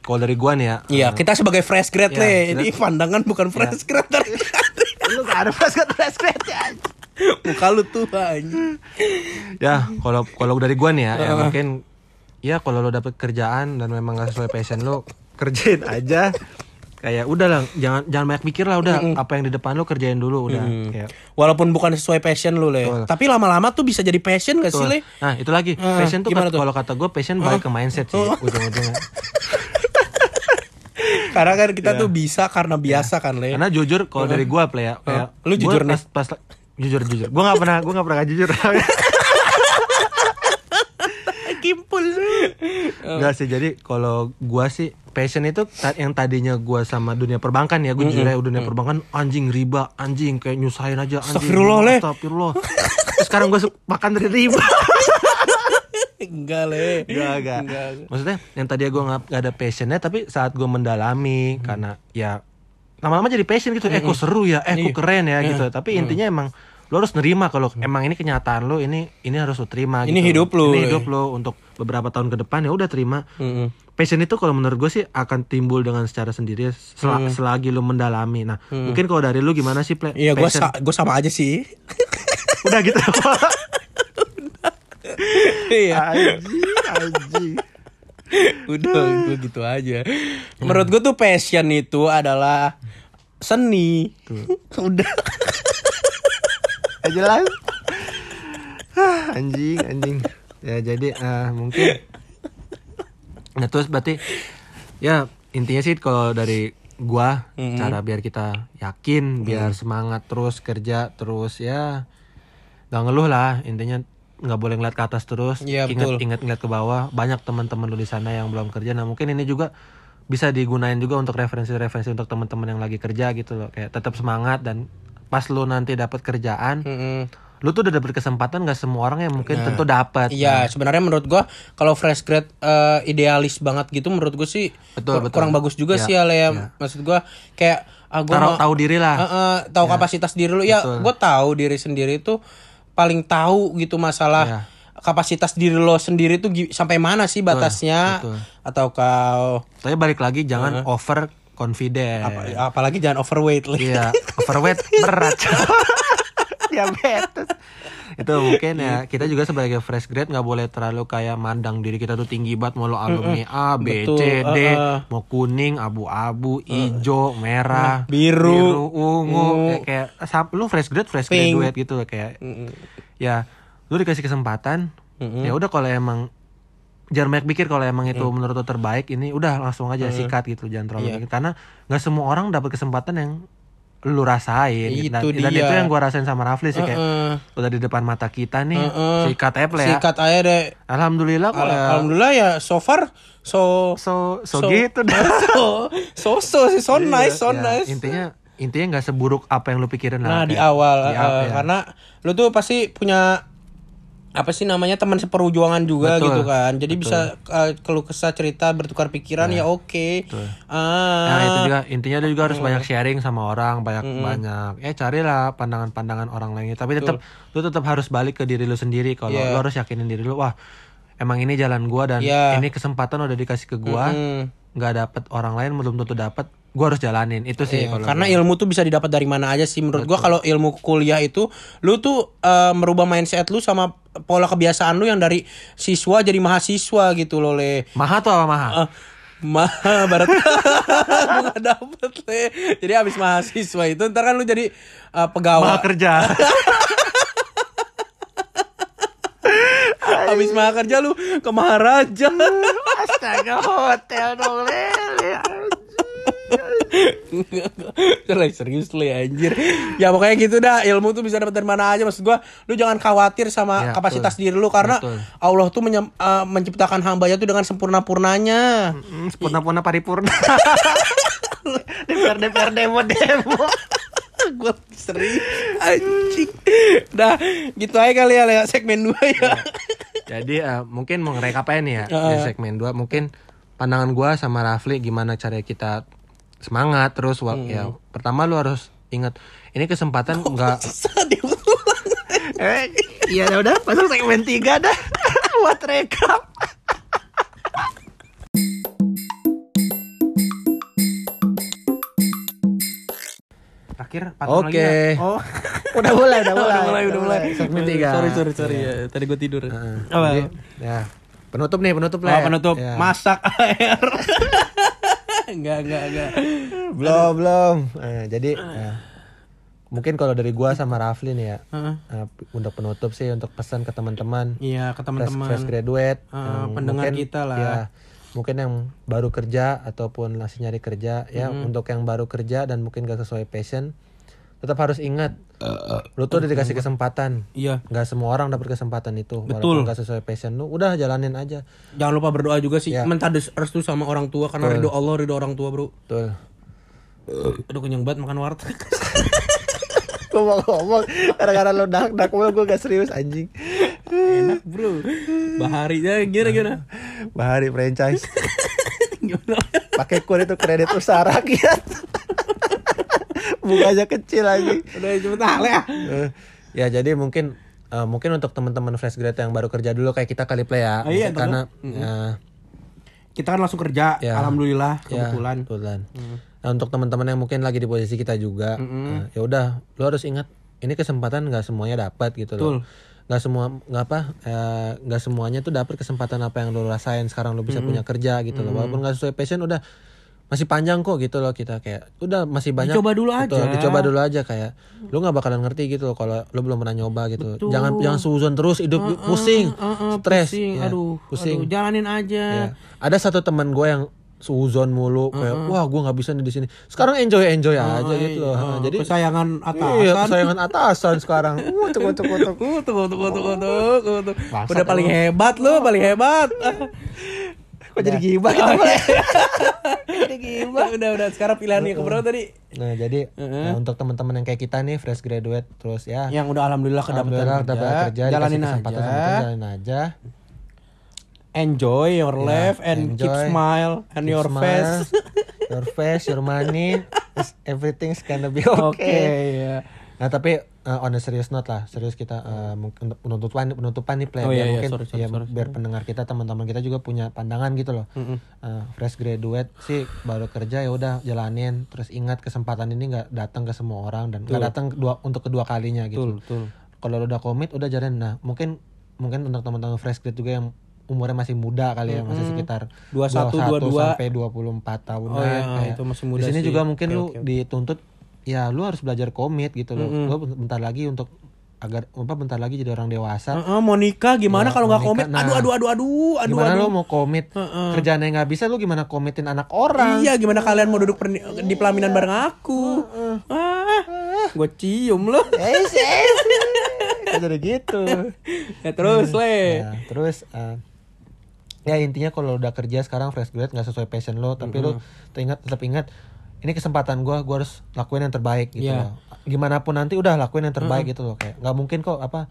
[SPEAKER 1] kalau dari gua nih ya.
[SPEAKER 2] Iya, kita sebagai fresh grade
[SPEAKER 1] Iya,
[SPEAKER 2] Le.
[SPEAKER 1] kita-
[SPEAKER 2] Ini pandangan bukan fresh grade dari
[SPEAKER 1] lu gak ada pas pas ya.
[SPEAKER 2] Muka lu tuh anjing.
[SPEAKER 1] ya kalau kalau dari gua nih ya, ya mungkin ya kalau lo dapet kerjaan dan memang gak sesuai passion lo kerjain aja kayak udah lah jangan jangan banyak mikir lah udah apa yang di depan lo kerjain dulu udah kayak
[SPEAKER 2] Walaupun bukan sesuai passion lu, Le.
[SPEAKER 1] Betul.
[SPEAKER 2] Tapi lama-lama tuh bisa jadi passion gak sih. Le?
[SPEAKER 1] nah itu lagi
[SPEAKER 2] Ah,
[SPEAKER 1] passion tuh
[SPEAKER 2] tuh?
[SPEAKER 1] kalau kata gue passion balik ke mindset sih ujung-ujungnya
[SPEAKER 2] Karena kan kita tuh bisa karena biasa kan, Le.
[SPEAKER 1] karena jujur kalau dari gua play ya kayak
[SPEAKER 2] Lu jujur nih.
[SPEAKER 1] pas, pas jujur jujur gua nggak pernah gua nggak pernah gak jujur
[SPEAKER 2] Kimpul.
[SPEAKER 1] Enggak sih jadi kalau gua sih passion itu yang tadinya gua sama dunia perbankan ya gua jujur ya dunia perbankan anjing riba anjing kayak nyusahin aja anjing
[SPEAKER 2] Astagfirullah, Le.
[SPEAKER 1] Astagfirullah sekarang su- makan dari riba
[SPEAKER 2] Enggak, Le.
[SPEAKER 1] Enggak, enggak.
[SPEAKER 2] Enggak.
[SPEAKER 1] Maksudnya yang tadi gue nggak ada passionnya tapi saat gue mendalami karena ya lama-lama jadi passion gitu. Eh kok seru ya, eh kok keren ya gitu. Tapi intinya emang lo harus nerima kalau emang ini kenyataan lo ini ini harus lo terima.
[SPEAKER 2] Ini
[SPEAKER 1] gitu.
[SPEAKER 2] hidup lo,
[SPEAKER 1] Ini
[SPEAKER 2] ya.
[SPEAKER 1] hidup lo untuk beberapa tahun ke depan ya udah terima.
[SPEAKER 2] Mm-mm.
[SPEAKER 1] Passion itu kalau menurut gue sih akan timbul dengan secara sendiri sel- selagi lo mendalami. Nah mungkin kalau dari lu gimana sih Ple?
[SPEAKER 2] Iya,
[SPEAKER 1] Passion?
[SPEAKER 2] sa gua sama aja sih.
[SPEAKER 1] udah gitu.
[SPEAKER 2] Iya.
[SPEAKER 1] anjing, anjing.
[SPEAKER 2] Udah, gua gitu aja. Menurut gua tuh passion itu adalah seni. Udah.
[SPEAKER 1] Gak jelas. Anjing anjing. Ya jadi eh, mungkin. Nah terus berarti ya intinya sih kalau dari gua cara biar kita yakin biar semangat terus kerja terus ya gak ngeluh lah. Intinya nggak boleh ngeliat ke atas terus
[SPEAKER 2] Iya,
[SPEAKER 1] ingat
[SPEAKER 2] betul.
[SPEAKER 1] ingat ngeliat ke bawah. Banyak teman-teman lu di sana yang belum kerja. Nah mungkin ini juga bisa digunain juga untuk referensi-referensi untuk teman-teman yang lagi kerja gitu loh. Kayak tetap semangat dan pas lu nanti dapat kerjaan
[SPEAKER 2] Mm-mm.
[SPEAKER 1] lu tuh udah dapet kesempatan nggak semua orang yang mungkin tentu dapat
[SPEAKER 2] Iya, sebenarnya menurut gua kalau fresh grad eh, idealis banget gitu menurut gua sih
[SPEAKER 1] Betul,
[SPEAKER 2] kur-
[SPEAKER 1] betul.
[SPEAKER 2] kurang bagus juga
[SPEAKER 1] Iya,
[SPEAKER 2] sih Ale ya. Maksud gua kayak ah, gua mau-
[SPEAKER 1] tahu diri lah
[SPEAKER 2] Eh, eh, tahu kapasitas diri lu ya gue tahu diri sendiri itu paling tahu gitu masalah
[SPEAKER 1] Iya.
[SPEAKER 2] kapasitas diri lo sendiri tuh sampai mana sih batasnya
[SPEAKER 1] betul.
[SPEAKER 2] atau kau
[SPEAKER 1] tapi balik lagi jangan over confident.
[SPEAKER 2] Apalagi jangan overweight Li.
[SPEAKER 1] iya overweight berat. Diabetes. Itu mungkin ya kita juga sebagai fresh grade nggak boleh terlalu kayak mandang diri kita tuh tinggi banget mau lo alumni A B
[SPEAKER 2] Betul,
[SPEAKER 1] C D
[SPEAKER 2] uh-uh.
[SPEAKER 1] mau kuning abu-abu hijau merah
[SPEAKER 2] biru,
[SPEAKER 1] ungu kayak, kayak sam- lu fresh grade fresh
[SPEAKER 2] Pink.
[SPEAKER 1] graduate gitu kayak ya lu dikasih kesempatan ya udah kalau emang jangan banyak pikir kalau emang itu menurut lu terbaik ini udah langsung aja sikat gitu jangan terlalu
[SPEAKER 2] Iya.
[SPEAKER 1] mikir karena nggak semua orang dapat kesempatan yang lu rasain gitu. dan,
[SPEAKER 2] Itu
[SPEAKER 1] dan
[SPEAKER 2] dia.
[SPEAKER 1] itu yang gua rasain sama Rafli sih kayak
[SPEAKER 2] Heeh.
[SPEAKER 1] udah di depan mata kita nih
[SPEAKER 2] Heeh.
[SPEAKER 1] sikat aja ya
[SPEAKER 2] sikat aja deh
[SPEAKER 1] alhamdulillah
[SPEAKER 2] Al-
[SPEAKER 1] ya
[SPEAKER 2] alhamdulillah ya so far so
[SPEAKER 1] so, so
[SPEAKER 2] so-
[SPEAKER 1] gitu dah
[SPEAKER 2] so so so sih so nice so
[SPEAKER 1] Ya,
[SPEAKER 2] nice
[SPEAKER 1] intinya intinya nggak seburuk apa yang lu pikirin
[SPEAKER 2] Nah
[SPEAKER 1] lah
[SPEAKER 2] di
[SPEAKER 1] kayak
[SPEAKER 2] awal
[SPEAKER 1] di awal, ya.
[SPEAKER 2] karena lu tuh pasti punya apa sih namanya teman seperjuangan juga
[SPEAKER 1] Betul,
[SPEAKER 2] gitu kan. Jadi bisa eh, keluh kesah cerita bertukar pikiran ya oke.
[SPEAKER 1] Nah itu
[SPEAKER 2] Ah.
[SPEAKER 1] juga intinya lu juga harus banyak sharing sama orang banyak banyak ya carilah pandangan-pandangan orang lainnya tapi tetap lu tetap harus balik ke diri lu sendiri kalau
[SPEAKER 2] Iya.
[SPEAKER 1] lu harus yakinin diri lu wah emang ini jalan gua dan
[SPEAKER 2] Iya.
[SPEAKER 1] ini kesempatan udah dikasih ke gua
[SPEAKER 2] Mm.
[SPEAKER 1] nggak dapet orang lain belum tentu dapat gua harus jalanin itu sih
[SPEAKER 2] Iya, karena ilmu tuh bisa didapat dari mana aja sih. Menurut gua kalau ilmu kuliah itu lu tuh eh, merubah mindset lu sama pola kebiasaan lu yang dari siswa jadi mahasiswa gitu loh le.
[SPEAKER 1] Maha tuh apa maha?
[SPEAKER 2] Ah, mah barat. Gue gak dapet le. Jadi abis mahasiswa itu ntar kan lu jadi eh, pegawai.
[SPEAKER 1] Maha kerja.
[SPEAKER 2] Abis maha kerja lu ke maharaja
[SPEAKER 1] astaga hotel dong lele
[SPEAKER 2] Lele, serius le anjir. Ya pokoknya gitu dah. Ilmu tuh bisa dapat dari mana aja. Maksud gua lu jangan khawatir sama
[SPEAKER 1] Ya,
[SPEAKER 2] kapasitas diri lu karena
[SPEAKER 1] Betul.
[SPEAKER 2] Allah tuh menyem- eh, menciptakan hambanya tuh dengan sempurna purnanya
[SPEAKER 1] Hmm, sempurna-purna paripurna. DPR DPR demo demo.
[SPEAKER 2] Gue serius anjing. Dah gitu aja kali ya Le, segmen 2 ya.
[SPEAKER 1] Jadi eh, mungkin mau ngerekap aja nih ya.
[SPEAKER 2] Heeh.
[SPEAKER 1] di segmen 2 mungkin pandangan gua sama Rafli gimana cara kita semangat terus wa- ya pertama lu harus ingat ini kesempatan enggak
[SPEAKER 2] susah diulang?
[SPEAKER 1] Eh iya dah udah masuk segmen 3 dah buat rekap.
[SPEAKER 2] Terakhir
[SPEAKER 1] Oke.
[SPEAKER 2] oh.
[SPEAKER 1] Udah mulai udah mulai.
[SPEAKER 2] Udah mulai udah mulai.
[SPEAKER 1] Segmen 3
[SPEAKER 2] sorry sorry sorry ya. Tadi gue tidur.
[SPEAKER 1] Jadi, ya penutup nih penutup lah
[SPEAKER 2] Oh,
[SPEAKER 1] ya.
[SPEAKER 2] penutup.
[SPEAKER 1] Ya.
[SPEAKER 2] masak air enggak enggak enggak
[SPEAKER 1] belum belum. Eh, jadi ya, mungkin kalau dari gua sama Rafli nih ya
[SPEAKER 2] Heeh.
[SPEAKER 1] eh, untuk penutup sih untuk pesan ke teman-teman.
[SPEAKER 2] Iya ke teman-teman.
[SPEAKER 1] fresh graduate. Yang
[SPEAKER 2] pendengar kita lah.
[SPEAKER 1] ya, mungkin yang baru kerja ataupun masih nyari kerja ya untuk yang baru kerja dan mungkin gak sesuai passion tetap harus ingat. Lu tuh udah dikasih kesempatan.
[SPEAKER 2] Iya.
[SPEAKER 1] Nggak semua orang dapat kesempatan itu
[SPEAKER 2] Betul.
[SPEAKER 1] walaupun gak sesuai passion lu udah jalanin aja.
[SPEAKER 2] Jangan lupa berdoa juga sih.
[SPEAKER 1] Ya.
[SPEAKER 2] minta restu sama orang tua karena ridho Allah ridho orang tua bro.
[SPEAKER 1] Tuh
[SPEAKER 2] aduh kenyang banget makan warteg.
[SPEAKER 1] Gue mau ngomong gara-gara lu dak dak mulu gue gak serius anjing.
[SPEAKER 2] Enak bro. Bahari ya gimana gimana
[SPEAKER 1] Bahari franchise.
[SPEAKER 2] Gimana?
[SPEAKER 1] Pakai kode itu kredit usaha rakyat bunganya kecil anjing
[SPEAKER 2] udah cepet ah. Ya
[SPEAKER 1] Eh, ya jadi mungkin eh, mungkin untuk teman-teman fresh grade yang baru kerja dulu kayak kita kali play ya.
[SPEAKER 2] Ah, iya,
[SPEAKER 1] karena ya,
[SPEAKER 2] kita kan langsung kerja
[SPEAKER 1] Ya.
[SPEAKER 2] alhamdulillah
[SPEAKER 1] ya,
[SPEAKER 2] kebetulan.
[SPEAKER 1] kebetulan. Nah, untuk teman-teman yang mungkin lagi di posisi kita juga eh, ya udah lu harus ingat ini kesempatan nggak semuanya dapat gitu
[SPEAKER 2] Betul.
[SPEAKER 1] loh nggak semua nggak apa eh, nggak semuanya tuh dapat kesempatan apa yang lu rasain sekarang lu bisa punya kerja gitu loh. Walaupun nggak sesuai passion udah masih panjang kok gitu loh kita kayak udah masih banyak.
[SPEAKER 2] Dicoba dulu
[SPEAKER 1] Betul,
[SPEAKER 2] aja.
[SPEAKER 1] dicoba dulu aja kayak lu nggak bakalan ngerti gitu loh kalau lu belum pernah nyoba gitu. Jangan jangan suzon terus hidup pusing
[SPEAKER 2] Heeh,
[SPEAKER 1] stres.
[SPEAKER 2] pusing.
[SPEAKER 1] Ya,
[SPEAKER 2] aduh
[SPEAKER 1] pusing.
[SPEAKER 2] aduh jalanin aja.
[SPEAKER 1] Ya. ada satu teman gue yang suzon mulu kayak wah gue nggak bisa nih di sini. Sekarang enjoy enjoy aja gitu loh.
[SPEAKER 2] Iya,
[SPEAKER 1] jadi
[SPEAKER 2] kesayangan atasan.
[SPEAKER 1] iya kesayangan atasan sekarang. Uh, tuh, tuh, tuh, tuh.
[SPEAKER 2] Tuh, tuh, tuh, tuh, Udah paling hebat lu, paling hebat.
[SPEAKER 1] kok jadi gibah
[SPEAKER 2] Oh,
[SPEAKER 1] gitu
[SPEAKER 2] iya. Jadi gimana? Udah, udah. Sekarang pilihannya ke berapa tadi?
[SPEAKER 1] nah jadi ya, untuk teman-teman yang kayak kita nih fresh graduate terus ya
[SPEAKER 2] Yang udah alhamdulillah kedapetan
[SPEAKER 1] Alhamdulillah
[SPEAKER 2] kerja. Jalanin
[SPEAKER 1] kesempatan
[SPEAKER 2] aja.
[SPEAKER 1] sama jalanin aja
[SPEAKER 2] Enjoy your life and keep
[SPEAKER 1] enjoy.
[SPEAKER 2] smile and
[SPEAKER 1] Keep
[SPEAKER 2] your
[SPEAKER 1] smile.
[SPEAKER 2] face.
[SPEAKER 1] your face your money is- everything's gonna be
[SPEAKER 2] Oke,
[SPEAKER 1] okay,
[SPEAKER 2] ya.
[SPEAKER 1] Nah tapi uh, on a serious note lah, serius kita uh, penutupan penutupan nih play
[SPEAKER 2] Oh,
[SPEAKER 1] biar
[SPEAKER 2] iya, iya,
[SPEAKER 1] mungkin
[SPEAKER 2] sorry, sorry,
[SPEAKER 1] ya,
[SPEAKER 2] sorry,
[SPEAKER 1] biar pendengar kita teman-teman kita juga punya pandangan gitu loh. Uh, fresh graduate sih baru kerja ya udah jalanin, terus ingat kesempatan ini nggak datang ke semua orang dan nggak datang kedua untuk kedua kalinya gitu. Kalau udah komit udah jalanin. Nah mungkin mungkin untuk teman-teman fresh grad juga yang umurnya masih muda kali ya, masih sekitar
[SPEAKER 2] 21, 22.
[SPEAKER 1] sampai 24 tahunan.
[SPEAKER 2] Oh, iya,
[SPEAKER 1] kayak.
[SPEAKER 2] itu masih muda
[SPEAKER 1] Di sini
[SPEAKER 2] sih.
[SPEAKER 1] juga mungkin
[SPEAKER 2] Oke,
[SPEAKER 1] lu dituntut ya lu harus belajar komit gitu loh. Lu bentar lagi untuk agar apa bentar lagi jadi orang dewasa.
[SPEAKER 2] Heeh, mau nikah gimana
[SPEAKER 1] Ya,
[SPEAKER 2] kalau nggak
[SPEAKER 1] mau
[SPEAKER 2] komit?
[SPEAKER 1] nikah,
[SPEAKER 2] Aduh,
[SPEAKER 1] nah.
[SPEAKER 2] aduh, aduh, aduh, aduh,
[SPEAKER 1] gimana
[SPEAKER 2] aduh.
[SPEAKER 1] lu mau komit kerjaan yang nggak bisa lu gimana komitin anak orang?
[SPEAKER 2] Iya, gimana kalian mau duduk perni- di pelaminan bareng aku? Ah, gue cium.
[SPEAKER 1] Eh, eh, eh. jadi gitu.
[SPEAKER 2] Ya terus, Le.
[SPEAKER 1] Ya, terus eh, ya intinya kalau udah kerja sekarang fresh grad nggak sesuai passion lo, tapi lu teringat tetap ingat ini kesempatan gua gua harus lakuin yang terbaik gitu
[SPEAKER 2] Iya.
[SPEAKER 1] loh. Gimana pun nanti udah lakuin yang terbaik gitu loh kayak nggak mungkin kok apa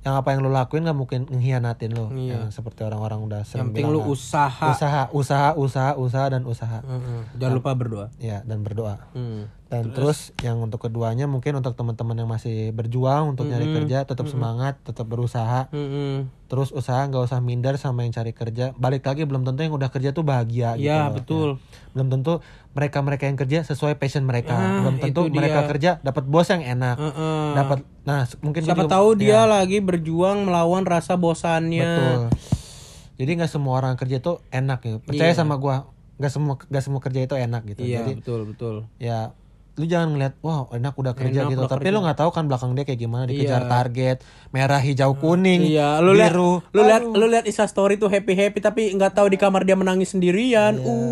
[SPEAKER 1] yang apa yang lu lakuin nggak mungkin mengkhianatin lo yang seperti orang-orang udah
[SPEAKER 2] Iya. Yang
[SPEAKER 1] sering
[SPEAKER 2] penting
[SPEAKER 1] bilang
[SPEAKER 2] lu
[SPEAKER 1] lah.
[SPEAKER 2] usaha.
[SPEAKER 1] usaha usaha usaha usaha dan usaha
[SPEAKER 2] Heeh, Jangan lupa berdoa.
[SPEAKER 1] ya dan berdoa
[SPEAKER 2] Hmm.
[SPEAKER 1] Dan terus, yang untuk keduanya mungkin untuk teman-teman yang masih berjuang untuk nyari kerja tetap semangat tetap berusaha
[SPEAKER 2] Mm-mm.
[SPEAKER 1] terus usaha nggak usah minder sama yang cari kerja balik lagi belum tentu yang udah kerja tuh bahagia gitu
[SPEAKER 2] Iya,
[SPEAKER 1] loh.
[SPEAKER 2] betul.
[SPEAKER 1] Ya. belum tentu mereka mereka yang kerja sesuai passion mereka
[SPEAKER 2] Ah,
[SPEAKER 1] belum tentu mereka
[SPEAKER 2] dia.
[SPEAKER 1] kerja dapat bos yang enak
[SPEAKER 2] Heeh.
[SPEAKER 1] dapat nah mungkin
[SPEAKER 2] Siapa
[SPEAKER 1] juga-
[SPEAKER 2] tahu
[SPEAKER 1] ya,
[SPEAKER 2] dia lagi berjuang melawan rasa bosannya.
[SPEAKER 1] betul jadi nggak semua orang kerja itu enak gitu percaya sama gua nggak semua nggak semua kerja itu enak gitu
[SPEAKER 2] Iya,
[SPEAKER 1] jadi
[SPEAKER 2] betul, betul.
[SPEAKER 1] ya lu jangan ngeliat wah enak udah kerja
[SPEAKER 2] Enak
[SPEAKER 1] gitu
[SPEAKER 2] udah
[SPEAKER 1] tapi
[SPEAKER 2] kerja.
[SPEAKER 1] lu nggak tahu kan belakang dia kayak gimana dikejar
[SPEAKER 2] Iya.
[SPEAKER 1] target merah hijau kuning
[SPEAKER 2] Iya, lu lihat
[SPEAKER 1] biru
[SPEAKER 2] lu lihat lu lihat Isa story tuh happy happy tapi nggak tahu di kamar dia menangis sendirian.
[SPEAKER 1] Iya.
[SPEAKER 2] Uh.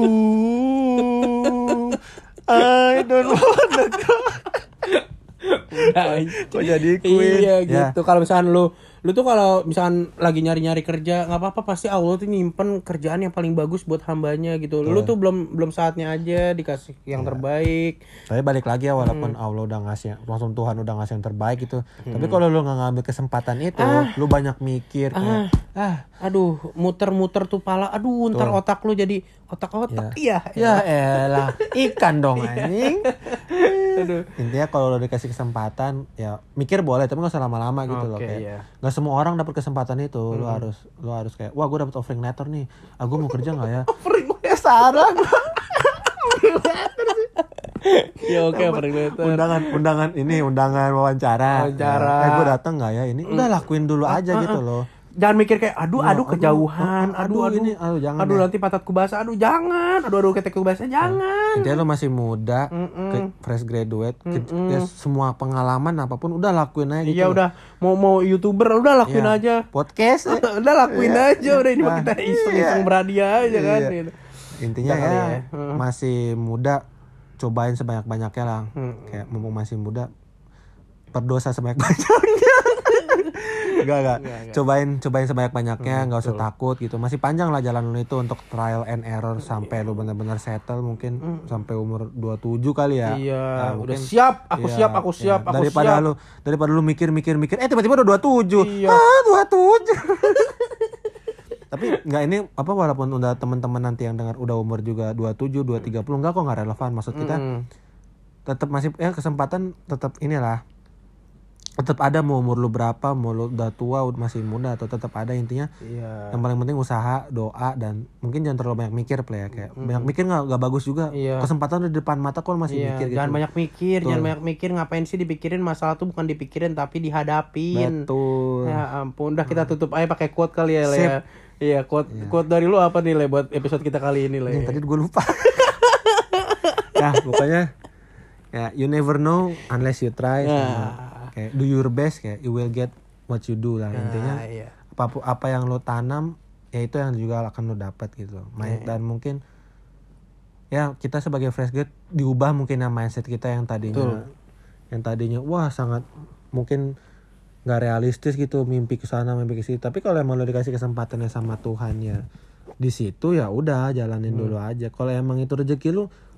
[SPEAKER 1] Uh, I don't wanna go. Kok jadi queen?
[SPEAKER 2] Iya
[SPEAKER 1] Ya.
[SPEAKER 2] gitu. Kalau misalkan lu lu tuh kalau misalkan lagi nyari-nyari kerja nggak apa-apa pasti Allah tuh nyimpen kerjaan yang paling bagus buat hambanya gitu. Lu tuh belum belum saatnya aja dikasih yang terbaik.
[SPEAKER 1] Tapi balik lagi ya walaupun
[SPEAKER 2] Hmm.
[SPEAKER 1] Allah udah ngasih, langsung Tuhan udah ngasih yang terbaik gitu. Tapi kalau lu nggak ngambil kesempatan itu, lu banyak mikir kayak, ah,
[SPEAKER 2] Aduh, muter-muter tuh pala. Aduh, ntar otak lu jadi otak-otak. Iya.
[SPEAKER 1] ya elah, ikan dong anjing.
[SPEAKER 2] Aduh.
[SPEAKER 1] Intinya kalau lu dikasih kesempatan, ya mikir boleh, tapi nggak usah lama-lama gitu loh
[SPEAKER 2] Oke,
[SPEAKER 1] kayak.
[SPEAKER 2] iya.
[SPEAKER 1] Nggak semua orang dapat kesempatan itu, lu harus, lu harus kayak, wah gue dapet offering letter nih, ah gue mau kerja nggak ya? offering letter? Salah gua.
[SPEAKER 2] Ya oke, paling better.
[SPEAKER 1] undangan undangan ini undangan wawancara.
[SPEAKER 2] Wawancara.
[SPEAKER 1] Ya, eh gue datang nggak ya? Ini udah lakuin dulu aja gitu loh
[SPEAKER 2] Jangan mikir kayak aduh aduh kejauhan, aduh aduh,
[SPEAKER 1] ini aduh jangan
[SPEAKER 2] aduh
[SPEAKER 1] deh.
[SPEAKER 2] nanti patatku basah, aduh jangan, aduh aduh ketekku basah, jangan.
[SPEAKER 1] Intinya lo masih muda, ke- fresh graduate, ke- ya semua pengalaman apa pun udah lakuin aja gitu.
[SPEAKER 2] Iya
[SPEAKER 1] loh.
[SPEAKER 2] udah mau mau youtuber udah lakuin
[SPEAKER 1] Iya.
[SPEAKER 2] aja.
[SPEAKER 1] Podcast. eh.
[SPEAKER 2] udah lakuin aja udah ini mah
[SPEAKER 1] Ah,
[SPEAKER 2] kita
[SPEAKER 1] iya.
[SPEAKER 2] berhadiah aja kan.
[SPEAKER 1] Iya.
[SPEAKER 2] gitu.
[SPEAKER 1] Intinya
[SPEAKER 2] Udah kali
[SPEAKER 1] ya,
[SPEAKER 2] ya.
[SPEAKER 1] masih muda, cobain sebanyak-banyaknya lah.
[SPEAKER 2] Hmm.
[SPEAKER 1] Kayak mumpung masih muda, berdosa sebanyak-banyaknya. Enggak, enggak. Cobain cobain sebanyak-banyaknya,
[SPEAKER 2] Hmm,
[SPEAKER 1] nggak usah takut gitu. Masih panjang lah jalan lu itu untuk trial and error sampai lu benar-benar settle mungkin sampai umur 27 kali ya.
[SPEAKER 2] Hmm. Iya,
[SPEAKER 1] Nah,
[SPEAKER 2] udah
[SPEAKER 1] mungkin-
[SPEAKER 2] siap, aku
[SPEAKER 1] Iya,
[SPEAKER 2] siap, aku
[SPEAKER 1] iya.
[SPEAKER 2] siap, aku
[SPEAKER 1] daripada
[SPEAKER 2] siap.
[SPEAKER 1] lu daripada lu mikir-mikir-mikir eh tiba-tiba udah 27.
[SPEAKER 2] Iya.
[SPEAKER 1] Ah, 27. Tapi nggak ini apa walaupun udah teman-teman nanti yang dengar udah umur juga 27, 230 enggak kok nggak relevan. Maksud kita
[SPEAKER 2] Hmm.
[SPEAKER 1] tetap masih ya kesempatan tetap inilah tetap ada mau umur lu berapa mau lu udah tua masih muda atau tetap ada intinya
[SPEAKER 2] Iya.
[SPEAKER 1] yang paling penting usaha doa dan mungkin jangan terlalu banyak mikir play ya kayak banyak mikir nggak nggak bagus juga
[SPEAKER 2] Iya.
[SPEAKER 1] kesempatan udah di depan mata kok masih
[SPEAKER 2] Iya,
[SPEAKER 1] mikir gitu
[SPEAKER 2] jangan banyak mikir, jangan banyak mikir ngapain sih dipikirin masalah tuh bukan dipikirin tapi dihadapin.
[SPEAKER 1] betul
[SPEAKER 2] Ya ampun, udah kita tutup aja pakai quote kali ya, Le.
[SPEAKER 1] Sip.
[SPEAKER 2] ya. Iya, quote quote dari lu apa nih, Le, buat episode kita kali ini, Le?
[SPEAKER 1] yang tadi gue lupa ya pokoknya ya you never know unless you try
[SPEAKER 2] Ya.
[SPEAKER 1] sama kayak do your best kayak you will get what you do lah. Intinya
[SPEAKER 2] Nah, iya.
[SPEAKER 1] apa apa yang lo tanam ya itu yang juga akan lo dapat gitu
[SPEAKER 2] Iya,
[SPEAKER 1] main dan mungkin ya kita sebagai fresh grade diubah mungkin ya mindset kita yang tadinya yang tadinya wah sangat mungkin nggak realistis gitu mimpi ke sana mimpi ke situ. Tapi kalau emang lo dikasih kesempatannya sama Tuhan ya di situ ya udah jalanin
[SPEAKER 2] Hmm.
[SPEAKER 1] dulu aja. Kalau emang itu rezeki lu mm,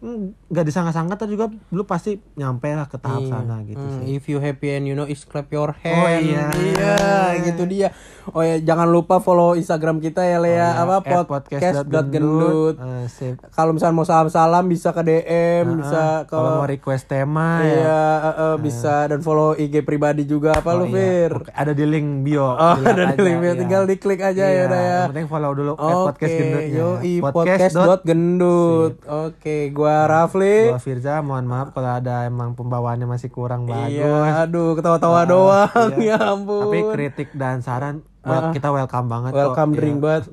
[SPEAKER 1] nggak disangka-sangka tuh juga lu pasti nyampe lah ke tahap sana gitu
[SPEAKER 2] Hmm,
[SPEAKER 1] sih
[SPEAKER 2] if you happy and you know is clap your hand.
[SPEAKER 1] Oh, iya.
[SPEAKER 2] Iya, gitu dia. Oh ya, jangan lupa follow Instagram kita ya Lea apa
[SPEAKER 1] At
[SPEAKER 2] podcast.gendut.
[SPEAKER 1] Eh, sip.
[SPEAKER 2] Kalau misalnya mau salam-salam bisa ke DM, bisa ke
[SPEAKER 1] kalau mau request tema ya
[SPEAKER 2] Iya, eh, eh, bisa dan follow IG pribadi juga apa lu,
[SPEAKER 1] iya.
[SPEAKER 2] Fir?
[SPEAKER 1] Oke, ada di link bio
[SPEAKER 2] Oh, ada di link bio.
[SPEAKER 1] iya.
[SPEAKER 2] tinggal diklik aja ya
[SPEAKER 1] Iya,
[SPEAKER 2] udah ya.
[SPEAKER 1] yang penting follow dulu
[SPEAKER 2] Oke,
[SPEAKER 1] podcast gendutnya
[SPEAKER 2] yoi,
[SPEAKER 1] podcast dot
[SPEAKER 2] podcast.gendut. Oke, gua Rafli.
[SPEAKER 1] Gua Firza, mohon maaf kalau ada emang pembawaannya masih kurang bagus.
[SPEAKER 2] Iya, aduh ketawa-tawa doang. Ya ampun.
[SPEAKER 1] Tapi kritik dan saran well, kita welcome banget kok.
[SPEAKER 2] Welcome
[SPEAKER 1] Iya.
[SPEAKER 2] drink banget.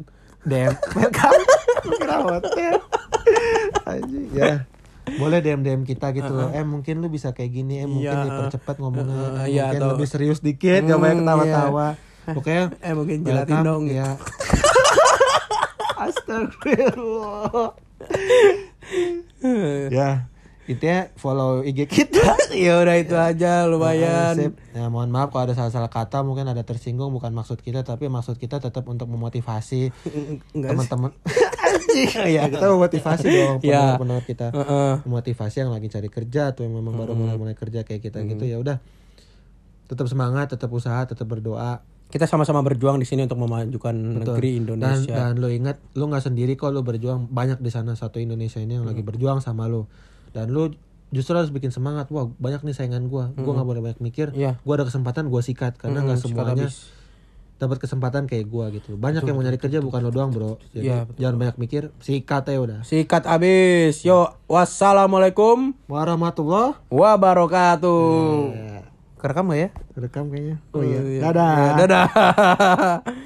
[SPEAKER 1] DM welcome. Kira hotel. Anjing, ya. Boleh DM DM kita gitu loh. Eh mungkin lu bisa kayak gini, eh mungkin
[SPEAKER 2] Iya.
[SPEAKER 1] dipercepat ngomongnya.
[SPEAKER 2] Uh, iya,
[SPEAKER 1] mungkin
[SPEAKER 2] atau-
[SPEAKER 1] lebih serius dikit, gak banyak ketawa-tawa. Pokoknya
[SPEAKER 2] Eh mungkin jelatin dong.
[SPEAKER 1] ya. Astagfirullah. ya, intinya follow IG kita.
[SPEAKER 2] ya udah itu aja lumayan.
[SPEAKER 1] Sip. Ya, mohon maaf kalau ada salah-salah kata mungkin ada tersinggung bukan maksud kita tapi maksud kita tetap untuk memotivasi teman-teman. Ya, kita memotivasi dong
[SPEAKER 2] Ya.
[SPEAKER 1] pendengar-pendengar kita.
[SPEAKER 2] Heeh.
[SPEAKER 1] Memotivasi yang lagi cari kerja atau yang memang baru mulai-mulai kerja kayak kita gitu ya udah. Tetap semangat, tetap usaha, tetap berdoa.
[SPEAKER 2] Kita sama-sama berjuang di sini untuk memajukan negeri
[SPEAKER 1] Dan
[SPEAKER 2] Indonesia.
[SPEAKER 1] dan lo ingat lo nggak sendiri kok lo berjuang banyak di sana satu Indonesia ini yang lagi berjuang sama lo. Dan lo justru harus bikin semangat. Wah, banyak nih saingan gua. Gua nggak boleh banyak mikir.
[SPEAKER 2] Iya.
[SPEAKER 1] Gua ada kesempatan gua sikat karena nggak
[SPEAKER 2] sikat
[SPEAKER 1] semuanya dapat kesempatan kayak gua gitu. Banyak yang mau nyari kerja bukan lo doang, Bro. Jadi
[SPEAKER 2] Iya,
[SPEAKER 1] jangan banyak mikir, sikat aja udah.
[SPEAKER 2] Sikat abis. Yo, wassalamualaikum
[SPEAKER 1] Warahmatullah.
[SPEAKER 2] wabarakatuh.
[SPEAKER 1] Ya,
[SPEAKER 2] Kerekam gak ya?
[SPEAKER 1] rekam kayaknya. Oh
[SPEAKER 2] iya.
[SPEAKER 1] iya. Dadah.
[SPEAKER 2] Ya, dadah.